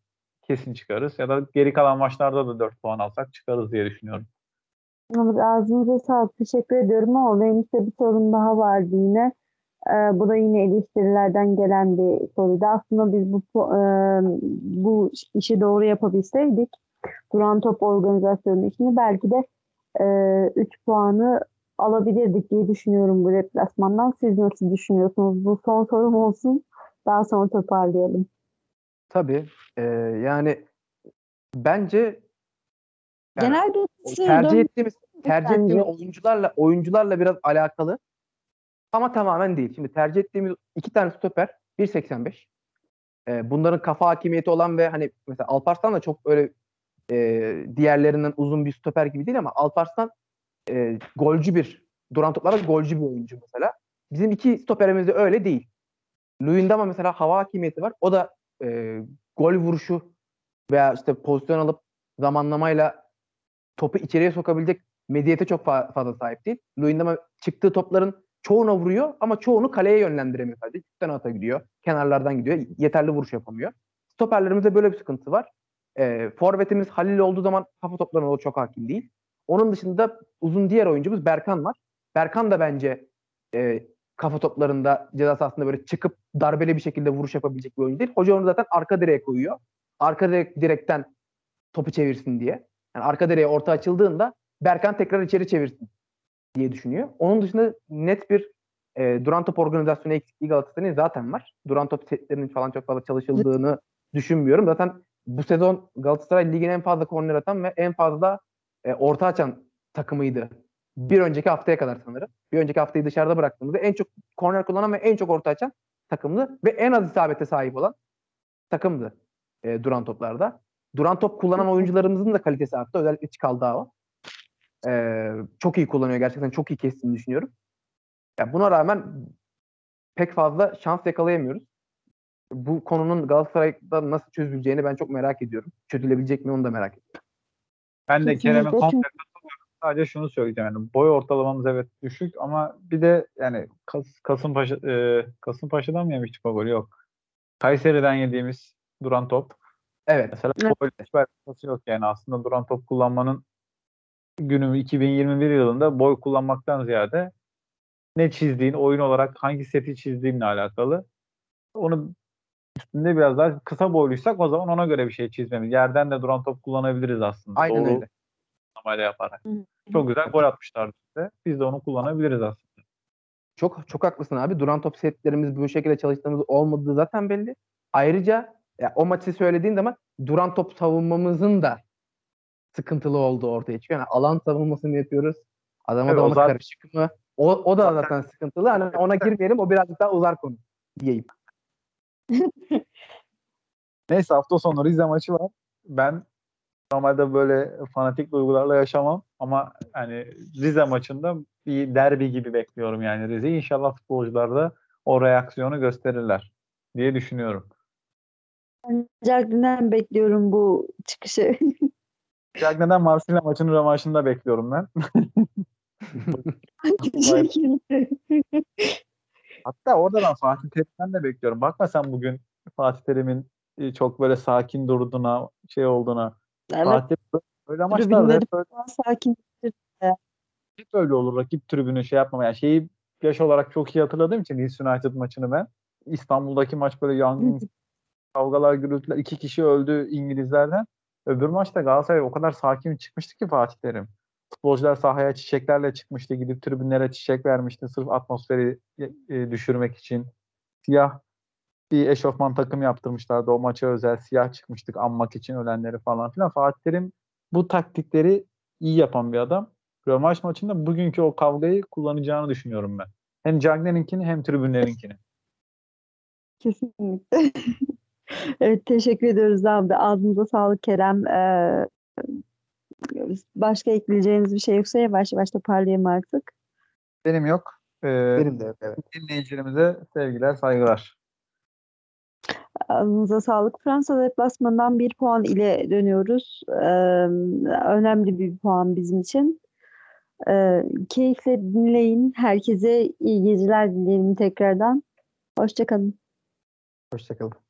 Speaker 3: kesin çıkarız. Ya da geri kalan maçlarda da 4 puan alsak çıkarız diye düşünüyorum.
Speaker 1: Evet, ağzınıza sağlık. Teşekkür ediyorum ama benim size bir sorun daha vardı yine. Ee, bu da yine eleştirilerden gelen bir soruydu. Aslında biz bu e, bu işi doğru yapabilseydik duran top organizasyonu işini belki de 3 puanı alabilirdik diye düşünüyorum bu deplasmandan. Siz nasıl düşünüyorsunuz? Bu son sorum olsun. Daha sonra toparlayalım.
Speaker 2: Tabii. Ee, yani bence yani
Speaker 1: Genelde
Speaker 2: tercih ettiğimiz tercih
Speaker 1: bence.
Speaker 2: ettiğimiz oyuncularla oyuncularla biraz alakalı. Ama tamamen değil. Şimdi tercih ettiğimiz iki tane stoper 1.85. Ee, bunların kafa hakimiyeti olan ve hani mesela Alparslan da çok öyle e, diğerlerinden uzun bir stoper gibi değil ama Alparslan e, golcü bir duran toplarda golcü bir oyuncu mesela. Bizim iki stoperimiz de öyle değil. Luyendama mesela hava hakimiyeti var. O da e, gol vuruşu veya işte pozisyon alıp zamanlamayla topu içeriye sokabilecek medyete çok fa- fazla sahip değil. Luyendama çıktığı topların çoğuna vuruyor ama çoğunu kaleye yönlendiremiyor sadece. Üstten ata gidiyor. Kenarlardan gidiyor. Yeterli vuruş yapamıyor. Stoperlerimizde böyle bir sıkıntı var. E, forvetimiz Halil olduğu zaman kafa toplarına o çok hakim değil. Onun dışında uzun diğer oyuncumuz Berkan var. Berkan da bence e, kafa toplarında ceza sahasında böyle çıkıp darbeli bir şekilde vuruş yapabilecek bir oyuncu değil. Hoca onu zaten arka direğe koyuyor. Arka direk, direkten topu çevirsin diye. Yani arka direğe orta açıldığında Berkan tekrar içeri çevirsin diye düşünüyor. Onun dışında net bir e, duran top organizasyonu eksikliği Galatasaray'ın zaten var. Duran top setlerinin falan çok fazla çalışıldığını düşünmüyorum. Zaten bu sezon Galatasaray ligin en fazla korner atan ve en fazla e, orta açan takımıydı. Bir önceki haftaya kadar sanırım. Bir önceki haftayı dışarıda bıraktığımızda en çok korner kullanan ve en çok orta açan takımdı ve en az isabete sahip olan takımdı e, duran toplarda. Duran top kullanan oyuncularımızın da kalitesi arttı. Özellikle Çikaldao. E, çok iyi kullanıyor gerçekten. Çok iyi kestiğini düşünüyorum. Ya buna rağmen pek fazla şans yakalayamıyoruz. Bu konunun Galatasaray'da nasıl çözüleceğini ben çok merak ediyorum. Çözülebilecek mi onu da merak ediyorum.
Speaker 3: Ben de Kerem'e komple. Sadece şunu söyleyeceğim yani boy ortalamamız evet düşük ama bir de yani Kas, Kasımpaşa e, Kasımpaşa'dan mı yemiştik o golü? Yok. Kayseri'den yediğimiz duran top.
Speaker 2: Evet.
Speaker 3: Mesela
Speaker 1: Evet.
Speaker 3: o hiç alakası yok yani aslında duran top kullanmanın günü 2021 yılında boy kullanmaktan ziyade ne çizdiğin oyun olarak hangi seti çizdiğinle alakalı. Onu üstünde biraz daha kısa boyluysak o zaman ona göre bir şey çizmemiz. Yerden de duran top kullanabiliriz aslında.
Speaker 2: Aynen
Speaker 3: Doğru
Speaker 2: öyle.
Speaker 3: Normalde yaparak. Çok güzel gol atmışlardı size. Biz de onu kullanabiliriz aslında.
Speaker 2: Çok çok haklısın abi. Duran top setlerimiz bu şekilde çalıştığımız olmadığı zaten belli. Ayrıca ya, o maçı söylediğin zaman duran top savunmamızın da sıkıntılı olduğu ortaya çıkıyor. Yani alan savunmasını yapıyoruz. Adama
Speaker 3: Evet,
Speaker 2: da
Speaker 3: o
Speaker 2: ona
Speaker 3: zaten-
Speaker 2: karışık mı? O, o da
Speaker 3: Zaten-
Speaker 2: zaten sıkıntılı. Hani ona girmeyelim. O birazcık daha uzar konu diyeyim.
Speaker 3: Neyse hafta sonu Rize maçı var. Ben normalde böyle fanatik duygularla yaşamam ama hani Rize maçında bir derbi gibi bekliyorum yani Rize'yi. İnşallah futbolcular da o reaksiyonu gösterirler diye düşünüyorum.
Speaker 1: Cagney'den bekliyorum bu çıkışı.
Speaker 3: Cagney'den Marsilya maçının rövanşını bekliyorum ben. Hatta orada ben Fatih Terim'den de bekliyorum. Bakma sen bugün Fatih Terim'in e, çok böyle sakin durduğuna, şey olduğuna.
Speaker 1: Evet,
Speaker 3: Fatih böyle maçlarda hep böyle,
Speaker 1: sakin.
Speaker 3: hep öyle olur. Rakip tribünü şey yapmama. Yani şeyi yaş olarak çok iyi hatırladığım için Leeds United maçını ben. İstanbul'daki maç böyle yangın, kavgalar, gürültüler. iki kişi öldü İngilizlerden. Öbür maçta Galatasaray o kadar sakin çıkmıştı ki Fatih Terim. Futbolcular sahaya çiçeklerle çıkmıştı. Gidip tribünlere çiçek vermişti. Sırf atmosferi e, düşürmek için. Siyah bir eşofman takım yaptırmışlardı. O maça özel siyah çıkmıştık anmak için ölenleri falan filan. Fatih Terim bu taktikleri iyi yapan bir adam. Rövanş maçında bugünkü o kavgayı kullanacağını düşünüyorum ben. Hem Cagney'inkini hem tribünlerinkini.
Speaker 1: Kesinlikle. evet teşekkür ediyoruz abi. Ağzınıza sağlık Kerem. Ee, başka ekleyeceğiniz bir şey yoksa yavaş yavaş toparlayayım artık.
Speaker 3: Benim yok. Ee,
Speaker 2: Benim de yok. Evet.
Speaker 3: dinleyicilerimize sevgiler, saygılar.
Speaker 1: Ağzınıza sağlık. Fransa deplasmanından bir puan ile dönüyoruz. Ee, önemli bir puan bizim için. Ee, keyifle dinleyin. Herkese iyi geceler dileyelim tekrardan. Hoşçakalın.
Speaker 2: Hoşçakalın.